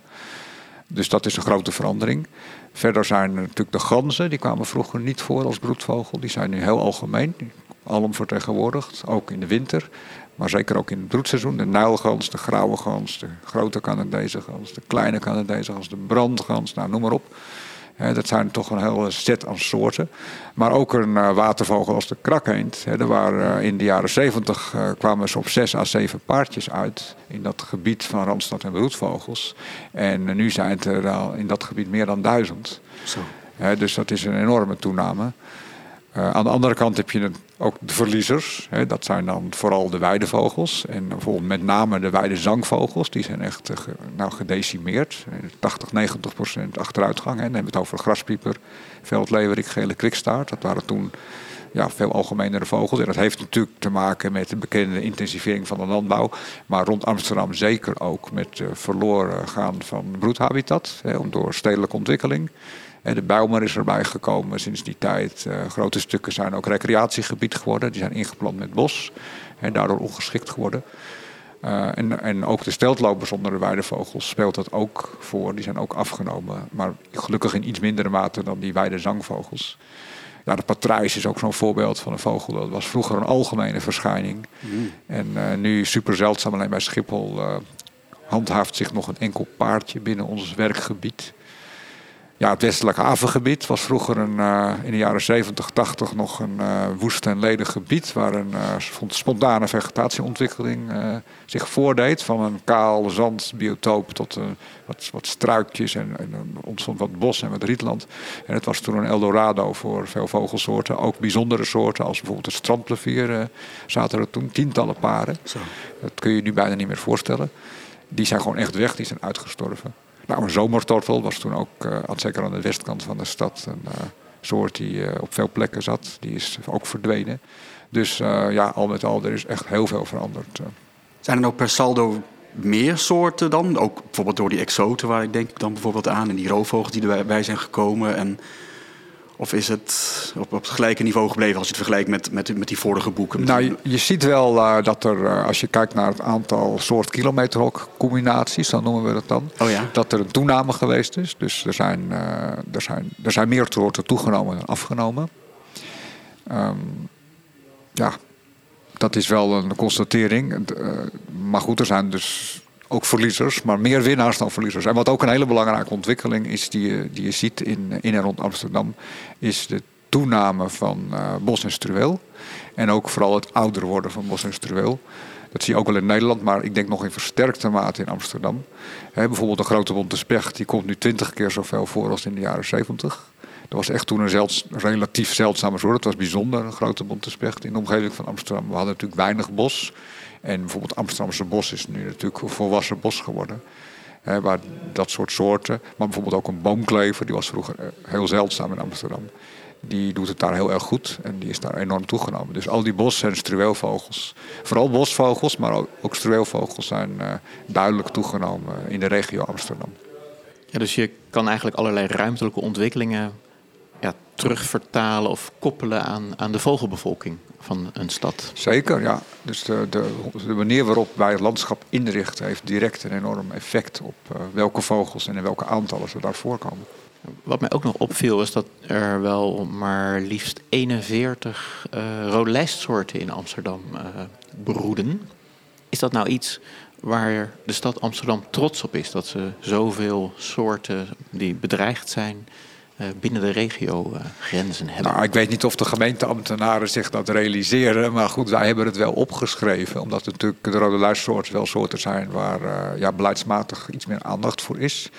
Dus dat is een grote verandering. Verder zijn natuurlijk de ganzen, die kwamen vroeger niet voor als broedvogel. Die zijn nu heel algemeen alom vertegenwoordigd, ook in de winter. Maar zeker ook in het broedseizoen. De nuilgans, de grauwe gans, de grote Canadese gans, de kleine Canadese gans, de brandgans, nou noem maar op. dat zijn toch een hele set aan soorten. Maar ook een uh, watervogel als de krakeend. er waren, uh, in de jaren zeventig uh, kwamen ze op zes à zeven paardjes uit in dat gebied van Randstad en broedvogels. En nu zijn het er al in dat gebied meer dan duizend. Zo. dus dat is een enorme toename. Uh, aan de andere kant heb je ook de verliezers. Hè, dat zijn dan vooral de weidevogels. En bijvoorbeeld met name de weidezangvogels. Die zijn echt uh, nou, gedecimeerd. 80, 90 procent achteruitgang. Hè. Dan hebben we het over graspieper, veldleverik, gele kwikstaart. Dat waren toen ja, veel algemenere vogels. En dat heeft natuurlijk te maken met de bekende intensivering van de landbouw. Maar rond Amsterdam zeker ook met uh, verloren gaan van broedhabitat. Hè, door stedelijke ontwikkeling. De Bijlmer is erbij gekomen sinds die tijd. Uh, grote stukken zijn ook recreatiegebied geworden. Die zijn ingeplant met bos en daardoor ongeschikt geworden. Uh, en, en ook de steltlopers onder de weidevogels speelt dat ook voor. Die zijn ook afgenomen, maar gelukkig in iets mindere mate dan die weidezangvogels. Ja, de patrijs is ook zo'n voorbeeld van een vogel. Dat was vroeger een algemene verschijning. Mm. En uh, nu super zeldzaam alleen bij Schiphol handhaaft zich nog een enkel paardje binnen ons werkgebied. Ja, het westelijk havengebied was vroeger een, uh, in de jaren 70, 80 nog een uh, woest en ledig gebied. Waar een uh, spontane vegetatieontwikkeling zich voordeed. Van een kaal zandbiotoop tot wat, wat struikjes en, en ontstond wat bos en wat rietland. En het was toen een Eldorado voor veel vogelsoorten. Ook bijzondere soorten als bijvoorbeeld de strandplevier zaten er toen tientallen paren. Zo. Dat kun je je nu bijna niet meer voorstellen. Die zijn gewoon echt weg, die zijn uitgestorven. Nou, een zomertortel was toen ook, uh, zeker aan de westkant van de stad, een soort die op veel plekken zat. Die is ook verdwenen. Dus ja, al met al, er is echt heel veel veranderd. Zijn er nou per saldo meer soorten dan? Ook bijvoorbeeld door die exoten waar ik denk dan bijvoorbeeld aan. En die roofvogels die erbij zijn gekomen. En, of is het op, op het gelijke niveau gebleven als je het vergelijkt met, met, met die vorige boeken? Nou, je, ziet wel uh, dat er, uh, als je kijkt naar het aantal soort kilometerhok combinaties, dan noemen we dat dan, oh ja? dat er een toename geweest is. Dus er zijn, uh, er zijn, er zijn meer soorten toegenomen dan afgenomen. Um, ja, dat is wel een constatering. Maar goed, er zijn dus ook verliezers, maar meer winnaars dan verliezers. En wat ook een hele belangrijke ontwikkeling is, die je, die je ziet in, in en rond Amsterdam, is de toename van uh, bos en struweel. En ook vooral het ouder worden van bos en struweel. Dat zie je ook wel in Nederland, maar ik denk nog in versterkte mate in Amsterdam. bijvoorbeeld de grote bonte specht, die komt nu twintig keer zoveel voor als in de jaren zeventig. Dat was echt toen een relatief zeldzame soort. Het was bijzonder, een grote bonte specht in de omgeving van Amsterdam. We hadden natuurlijk weinig bos. En bijvoorbeeld Amsterdamse bos is nu natuurlijk een volwassen bos geworden. waar dat soort soorten, maar bijvoorbeeld ook een boomklever, die was vroeger eh, heel zeldzaam in Amsterdam. Die doet het daar heel erg goed en die is daar enorm toegenomen. Dus al die bos- en struweelvogels, vooral bosvogels, maar ook, struweelvogels zijn uh, duidelijk toegenomen in de regio Amsterdam. Ja, dus je kan eigenlijk allerlei ruimtelijke ontwikkelingen ja, terugvertalen of koppelen aan, aan de vogelbevolking van een stad. Zeker, ja. Dus de, de, de manier waarop wij het landschap inrichten heeft direct een enorm effect op uh, welke vogels en in welke aantallen ze daar voorkomen. Wat mij ook nog opviel is dat er wel maar liefst 41 uh, rode lijstsoorten in Amsterdam uh, broeden. Is dat nou iets waar de stad Amsterdam trots op is? Dat ze zoveel soorten die bedreigd zijn eh, binnen de regiogrenzen hebben. Nou, ik weet niet of de gemeenteambtenaren zich dat realiseren. Maar goed, wij hebben het wel opgeschreven. Omdat natuurlijk de rode luissoorten wel soorten zijn waar uh, ja, beleidsmatig iets meer aandacht voor is.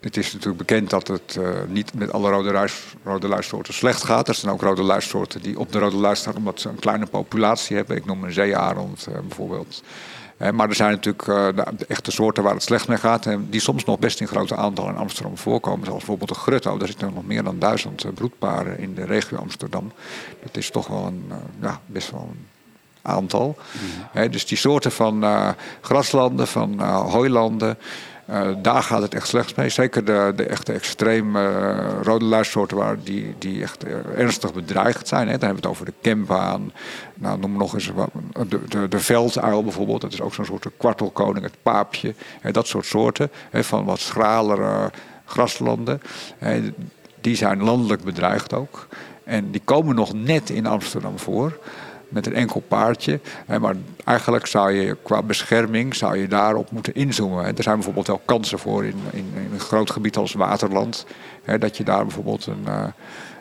Het is natuurlijk bekend dat het niet met alle rode, luis, rode luissoorten slecht gaat. Er zijn ook rode luissoorten die op de rode lijst staan omdat ze een kleine populatie hebben. Ik noem een zeearend bijvoorbeeld maar er zijn natuurlijk uh, de echte soorten waar het slecht mee gaat. En die soms nog best in grote aantallen in Amsterdam voorkomen. Zoals bijvoorbeeld de grutto. Daar zitten nog meer dan duizend eh, broedparen in de regio Amsterdam. Dat is toch wel een, uh, ja, best wel een aantal. Mm. dus die soorten van graslanden, van hooilanden. Uh, daar gaat het echt slecht mee. Zeker de, de echte extreem uh, rode luissoorten waar die, die echt uh, ernstig bedreigd zijn. Hè. Dan hebben we het over de kempaan. Nou, noem nog eens wat, de, de, de velduil bijvoorbeeld. Dat is ook zo'n soort kwartelkoning, het paapje. Hè, dat soort soorten hè, van wat schralere graslanden. Die zijn landelijk bedreigd ook. En die komen nog net in Amsterdam voor met een enkel paardje. Maar eigenlijk zou je qua bescherming zou je daarop moeten inzoomen. Er zijn bijvoorbeeld wel kansen voor in, in, een groot gebied als Waterland. Dat je daar bijvoorbeeld een, eh,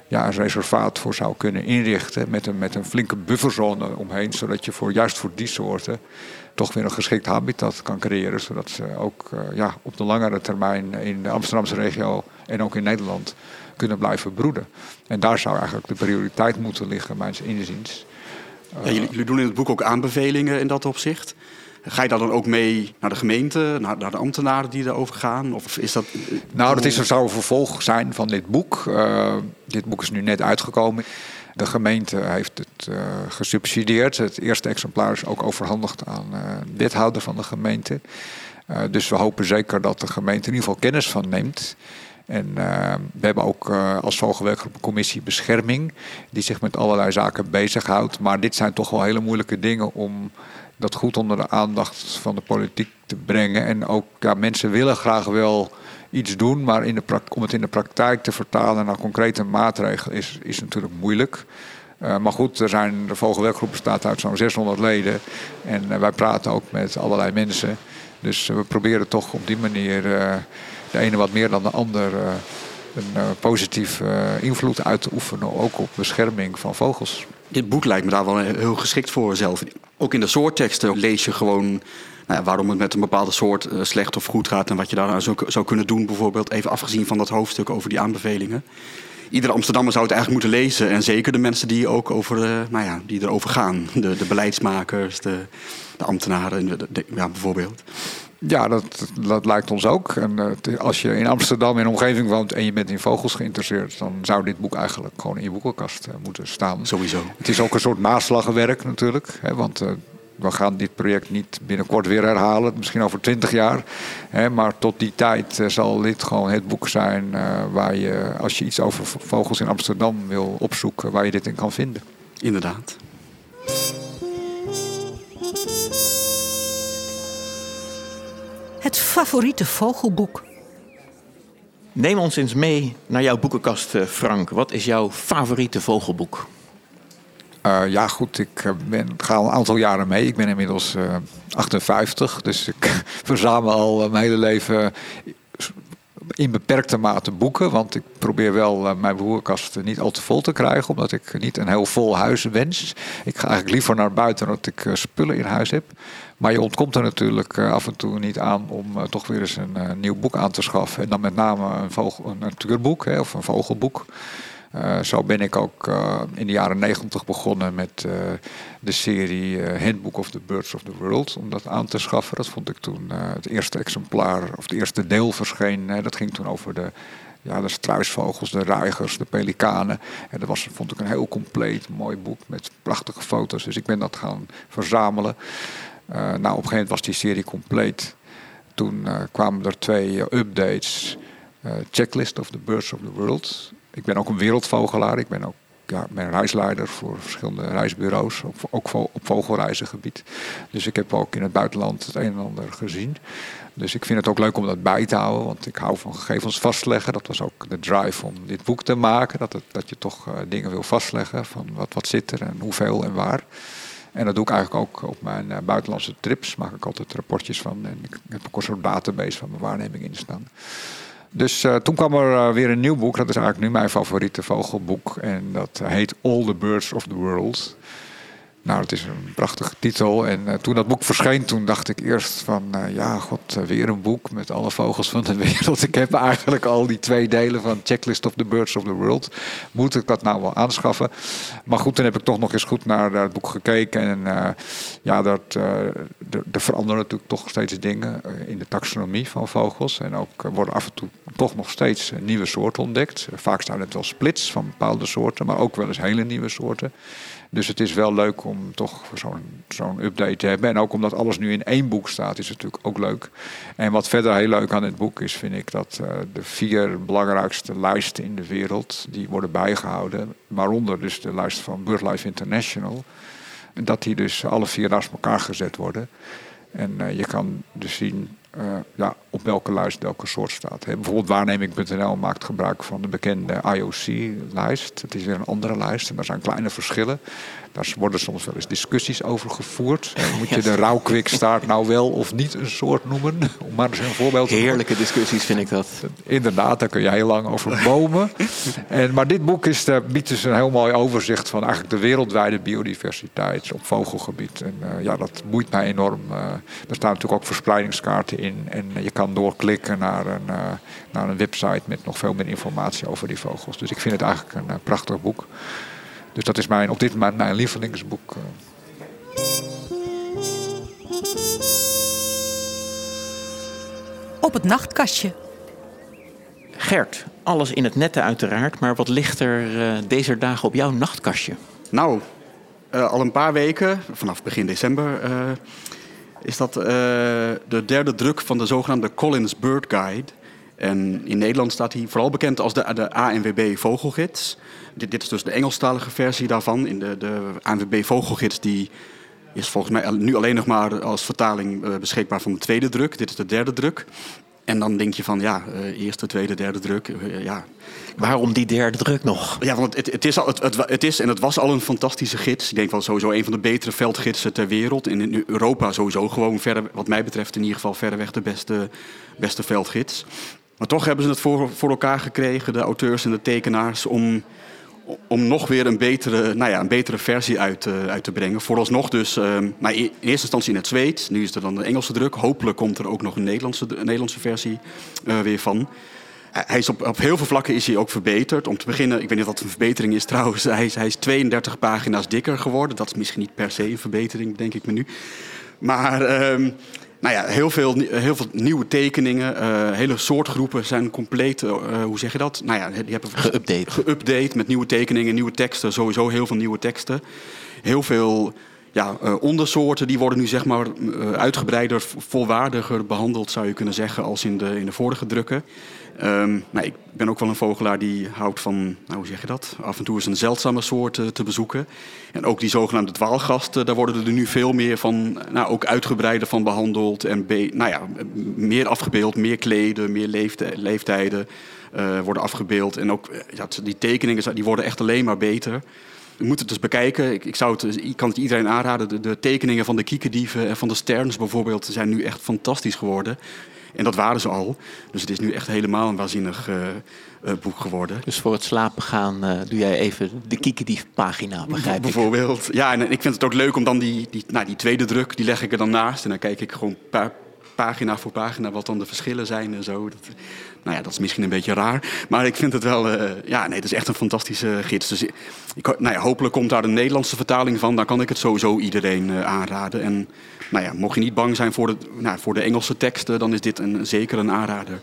ja, een reservaat voor zou kunnen inrichten. Met een, met een flinke bufferzone omheen. Zodat je voor, juist voor die soorten toch weer een geschikt habitat kan creëren. Zodat ze ook eh, ja, op de langere termijn in de Amsterdamse regio en ook in Nederland kunnen blijven broeden. En daar zou eigenlijk de prioriteit moeten liggen, mijns inziens. Ja, jullie, doen in het boek ook aanbevelingen in dat opzicht. Ga je daar dan ook mee naar de gemeente, naar, naar de ambtenaren die erover gaan? Of is dat... Nou, dat is, er zou een vervolg zijn van dit boek. Uh, dit boek is nu net uitgekomen. De gemeente heeft het uh, gesubsidieerd. Het eerste exemplaar is ook overhandigd aan uh, wethouder van de gemeente. dus we hopen zeker dat de gemeente in ieder geval kennis van neemt. En uh, we hebben ook uh, als vogelwerkgroep een commissie bescherming, die zich met allerlei zaken bezighoudt. Maar dit zijn toch wel hele moeilijke dingen om dat goed onder de aandacht van de politiek te brengen. En ook ja, mensen willen graag wel iets doen, maar in de om het in de praktijk te vertalen naar concrete maatregelen is, is natuurlijk moeilijk. Uh, maar goed, er zijn, de vogelwerkgroep bestaat uit zo'n 600 leden. En wij praten ook met allerlei mensen. Dus we proberen toch op die manier de ene wat meer dan de ander uh, een uh, positief uh, invloed uit te oefenen, ook op bescherming van vogels. Dit boek lijkt me daar wel heel geschikt voor zelf. Ook in de soortteksten lees je gewoon nou ja, waarom het met een bepaalde soort slecht of goed gaat en wat je daar zou, kunnen doen, bijvoorbeeld. Even afgezien van dat hoofdstuk over die aanbevelingen. Iedere Amsterdammer zou het eigenlijk moeten lezen. En zeker de mensen die ook over, nou ja, die erover gaan. De, de beleidsmakers, de, de ambtenaren, ja, bijvoorbeeld. Ja, dat, dat lijkt ons ook. En uh, als je in Amsterdam in omgeving woont en je bent in vogels geïnteresseerd, dan zou dit boek eigenlijk gewoon in je boekenkast uh, moeten staan. Sowieso. Het is ook een soort naslagwerk natuurlijk. Hè, want uh, we gaan dit project niet binnenkort weer herhalen, misschien over twintig jaar. Hè, maar tot die tijd zal dit gewoon het boek zijn waar je, als je iets over vogels in Amsterdam wil opzoeken, waar je dit in kan vinden. Inderdaad. Het favoriete vogelboek. Neem ons eens mee naar jouw boekenkast, eh, Frank. Wat is jouw favoriete vogelboek? Uh, ja, goed, ik ben, ga al een aantal jaren mee. Ik ben inmiddels uh, 58, dus ik verzamel al mijn hele leven in beperkte mate boeken. Want ik probeer wel uh, mijn boekenkast niet al te vol te krijgen, omdat ik niet een heel vol huis wens. Ik ga eigenlijk liever naar buiten dat ik spullen in huis heb. Maar je ontkomt er natuurlijk eh, af en toe niet aan om toch weer eens een nieuw boek aan te schaffen. En dan met name een, vogel, een natuurboek of een vogelboek. Zo ben ik ook in de jaren negentig begonnen met de serie Handbook of the Birds of the World. Om dat aan te schaffen. Dat vond ik toen het eerste exemplaar, of het eerste deel verscheen. dat ging toen over de ja, de struisvogels, de reigers, de pelikanen. En dat was, vond ik een heel compleet mooi boek met prachtige foto's. Dus ik ben dat gaan verzamelen. Nou, op een gegeven moment was die serie compleet. Toen kwamen er twee updates. Checklist of the Birds of the World. Ik ben ook een wereldvogelaar. Ik ben ook ja, reisleider voor verschillende reisbureaus. Ook, op vogelreizengebied. Dus ik heb ook in het buitenland het een en ander gezien. Dus ik vind het ook leuk om dat bij te houden. Want ik hou van gegevens vastleggen. Dat was ook de drive om dit boek te maken. Dat, dat je toch dingen wil vastleggen. Van wat, wat zit er en hoeveel en waar. En dat doe ik eigenlijk ook op mijn uh, buitenlandse trips. Maak ik altijd rapportjes van. En ik heb ook een soort database van mijn waarneming in staan. Dus uh, toen kwam er uh, weer een nieuw boek. Dat is eigenlijk nu mijn favoriete vogelboek. En dat heet All the Birds of the World. Nou, het is een prachtige titel. En uh, toen dat boek verscheen, toen dacht ik eerst van... Uh, ja, god, uh, weer een boek met alle vogels van de wereld. Ik heb eigenlijk al die twee delen van Checklist of the Birds of the World. Moet ik dat nou wel aanschaffen? Maar goed, dan heb ik toch nog eens goed naar, naar het boek gekeken. En ja, dat, er veranderen natuurlijk toch steeds dingen in de taxonomie van vogels. En ook worden af en toe toch nog steeds nieuwe soorten ontdekt. Vaak staan het wel splits van bepaalde soorten, maar ook wel eens hele nieuwe soorten. Dus het is wel leuk om toch zo'n update te hebben. En ook omdat alles nu in één boek staat, is het natuurlijk ook leuk. En wat verder heel leuk aan dit boek is, vind ik dat uh, de vier belangrijkste lijsten in de wereld, die worden bijgehouden. Waaronder dus de lijst van BirdLife International. Dat die dus alle vier naast elkaar gezet worden. En uh, je kan dus zien uh, ja, op welke lijst welke soort staat. Bijvoorbeeld waarneming.nl maakt gebruik van de bekende IOC-lijst. Het is weer een andere lijst en daar zijn kleine verschillen. Daar worden soms wel eens discussies over gevoerd. Moet je de rouwkwikstaart nou wel of niet een soort noemen? Om maar eens een voorbeeld te Heerlijke discussies vind ik dat. Inderdaad, daar kun je heel lang over bomen. en, maar dit boek is, biedt dus een heel mooi overzicht van eigenlijk de wereldwijde biodiversiteit op vogelgebied. En uh, ja, dat boeit mij enorm. Uh, er staan natuurlijk ook verspreidingskaarten in. En je kan doorklikken naar een, uh, naar een website met nog veel meer informatie over die vogels. Dus ik vind het eigenlijk een prachtig boek. Dus dat is mijn, op dit moment mijn lievelingsboek. Op het nachtkastje. Gert, alles in het nette uiteraard, maar wat ligt er uh, deze dagen op jouw nachtkastje? Nou, uh, al een paar weken, vanaf begin december, uh, is dat de derde druk van de zogenaamde Collins Bird Guide. En in Nederland staat hij vooral bekend als de, de ANWB Vogelgids. Dit, dit, is dus de Engelstalige versie daarvan. In de, de ANWB Vogelgids die is volgens mij nu alleen nog maar als vertaling uh, beschikbaar van de tweede druk. Dit is de derde druk. En dan denk je van ja, uh, eerste, tweede, derde druk. Uh, ja. Waarom die derde druk nog? Ja, want het, het, is al, het, het, het, is en het was al een fantastische gids. Ik denk wel sowieso een van de betere veldgidsen ter wereld. En in Europa sowieso gewoon, verder, wat mij betreft, in ieder geval verreweg de beste, beste veldgids. Maar toch hebben ze het voor, voor elkaar gekregen, de auteurs en de tekenaars, om, om nog weer een betere, nou ja, een betere versie uit, uh, uit te brengen. Vooralsnog dus, uh, nou, in eerste instantie in het Zweeds, nu is er dan de Engelse druk. Hopelijk komt er ook nog een Nederlandse, Nederlandse versie uh, weer van. Hij is op, op heel veel vlakken is hij ook verbeterd. Om te beginnen, ik weet niet wat een verbetering is trouwens. Hij is, hij is 32 pagina's dikker geworden. Dat is misschien niet per se een verbetering, denk ik me nu. Maar... Uh, nou ja, heel veel, heel veel nieuwe tekeningen. Uh, hele soortgroepen zijn compleet, uh, hoe zeg je dat? Nou ja, die hebben geüpdate. geüpdate met nieuwe tekeningen, nieuwe teksten. Sowieso heel veel nieuwe teksten. Heel veel ja, uh, ondersoorten die worden nu zeg maar uitgebreider, volwaardiger behandeld, zou je kunnen zeggen, als in de, in de vorige drukken. Um, ik ben ook wel een vogelaar die houdt van, nou, hoe zeg je dat? Af en toe eens een zeldzame soort uh, te bezoeken. En ook die zogenaamde dwaalgasten, daar worden er nu veel meer van, nou, ook uitgebreider van behandeld. En nou ja, meer afgebeeld, meer kleden, meer leeftijden worden afgebeeld. En ook ja, die tekeningen die worden echt alleen maar beter. Je moet het dus bekijken. Ik, ik, zou het, ik kan het iedereen aanraden. De, de, tekeningen van de kiekendieven en van de sterns bijvoorbeeld zijn nu echt fantastisch geworden. En dat waren ze al. Dus het is nu echt helemaal een waanzinnig uh, uh, boek geworden. Dus voor het slapen gaan uh, doe jij even de Kiekendief-pagina, begrijp Bijvoorbeeld. Ja, en ik vind het ook leuk om dan die, die, nou, die tweede druk, die leg ik er dan naast. En dan kijk ik gewoon pagina voor pagina wat dan de verschillen zijn en zo. Nou ja, dat is misschien een beetje raar. Maar ik vind het wel, uh, ja, nee, het is echt een fantastische gids. Dus ik, nou ja, hopelijk komt daar een Nederlandse vertaling van. Dan kan ik het sowieso iedereen uh, aanraden. En nou ja, mocht je niet bang zijn voor de, nou, voor de Engelse teksten, dan is dit een, zeker een aanrader.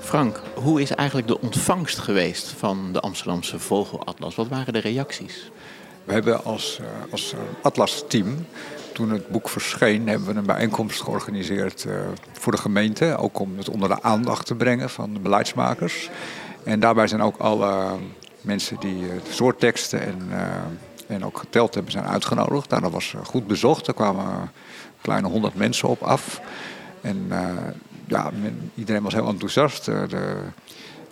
Frank, hoe is eigenlijk de ontvangst geweest van de Amsterdamse Vogelatlas? Wat waren de reacties? We hebben als, uh, als Atlas-team toen het boek verscheen, hebben we een bijeenkomst georganiseerd uh, voor de gemeente. Ook om het onder de aandacht te brengen van de beleidsmakers. En daarbij zijn ook alle mensen die uh, soortteksten en, en ook geteld hebben, zijn uitgenodigd. Nou, dat was goed bezocht. Er kwamen kleine honderd mensen op af. En ja, men, iedereen was heel enthousiast. de,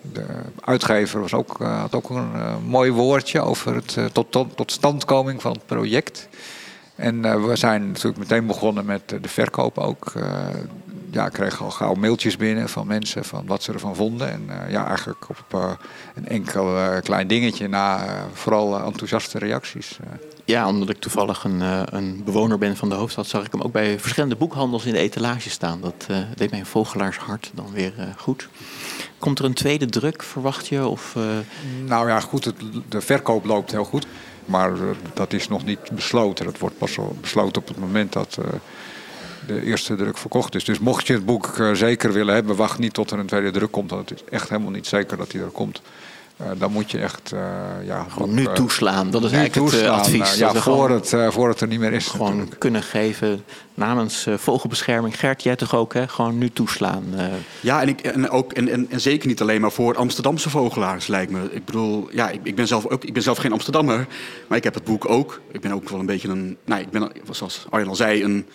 de uitgever was ook, had ook een mooi woordje over het tot, tot, tot standkoming van het project. En uh, we zijn natuurlijk meteen begonnen met de verkoop ook. Uh, ja, ik kreeg al gauw mailtjes binnen van mensen van wat ze ervan vonden. En uh, ja, eigenlijk op een enkel klein dingetje na vooral enthousiaste reacties. Ja, omdat ik toevallig een, een, bewoner ben van de hoofdstad, zag ik hem ook bij verschillende boekhandels in de etalage staan. Dat deed mijn vogelaarshart dan weer goed. Komt er een tweede druk, verwacht je? Of, Nou ja, goed, het, de verkoop loopt heel goed. Maar uh, dat is nog niet besloten. Dat wordt pas besloten op het moment dat uh, de eerste druk verkocht is. Dus mocht je het boek zeker willen hebben, wacht niet tot er een tweede druk komt. Want het is echt helemaal niet zeker dat die er komt. Uh, dan moet je echt uh, ja, gewoon nu toeslaan. Dat is eigenlijk het advies. ja, voor, het, voor het er niet meer is. Gewoon natuurlijk. kunnen geven namens vogelbescherming. Gert, jij toch ook, hè? Gewoon nu toeslaan. Ja, en, ik, en, ook, en, en, en, zeker niet alleen maar voor Amsterdamse vogelaars, lijkt me. Ik bedoel, ja, ik, ik, ben zelf ook, ik ben zelf geen Amsterdammer, maar ik heb het boek ook. Ik ben ook wel een beetje een, nou, ik ben, zoals Arjen al zei, een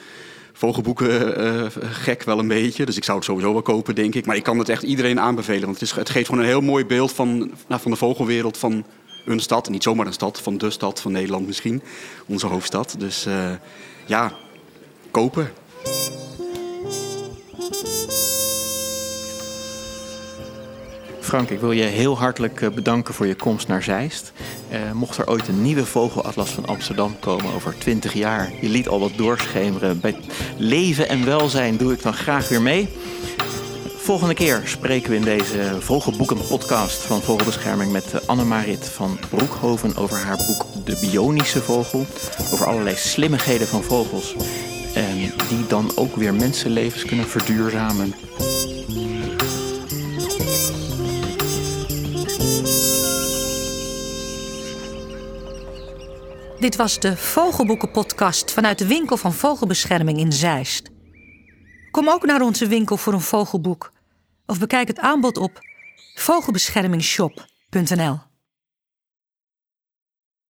vogelboeken uh, gek wel een beetje. Dus ik zou het sowieso wel kopen, denk ik. Maar ik kan het echt iedereen aanbevelen. Want het, is, het geeft gewoon een heel mooi beeld van, nou, van de vogelwereld van een stad. niet zomaar een stad, van de stad van Nederland misschien. Onze hoofdstad. Dus uh, ja, kopen. Frank, ik wil je heel hartelijk bedanken voor je komst naar Zeist. Uh, mocht er ooit een nieuwe vogelatlas van Amsterdam komen over 20 jaar, je liet al wat doorschemeren. Bij leven en welzijn doe ik dan graag weer mee. Volgende keer spreken we in deze Vogelboeken-podcast van Vogelbescherming met Annemarit van Broekhoven over haar boek De Bionische Vogel. Over allerlei slimmigheden van vogels. En die dan ook weer mensenlevens kunnen verduurzamen. Dit was de Vogelboeken-podcast vanuit de winkel van Vogelbescherming in Zeist. Kom ook naar onze winkel voor een vogelboek of bekijk het aanbod op vogelbeschermingshop.nl.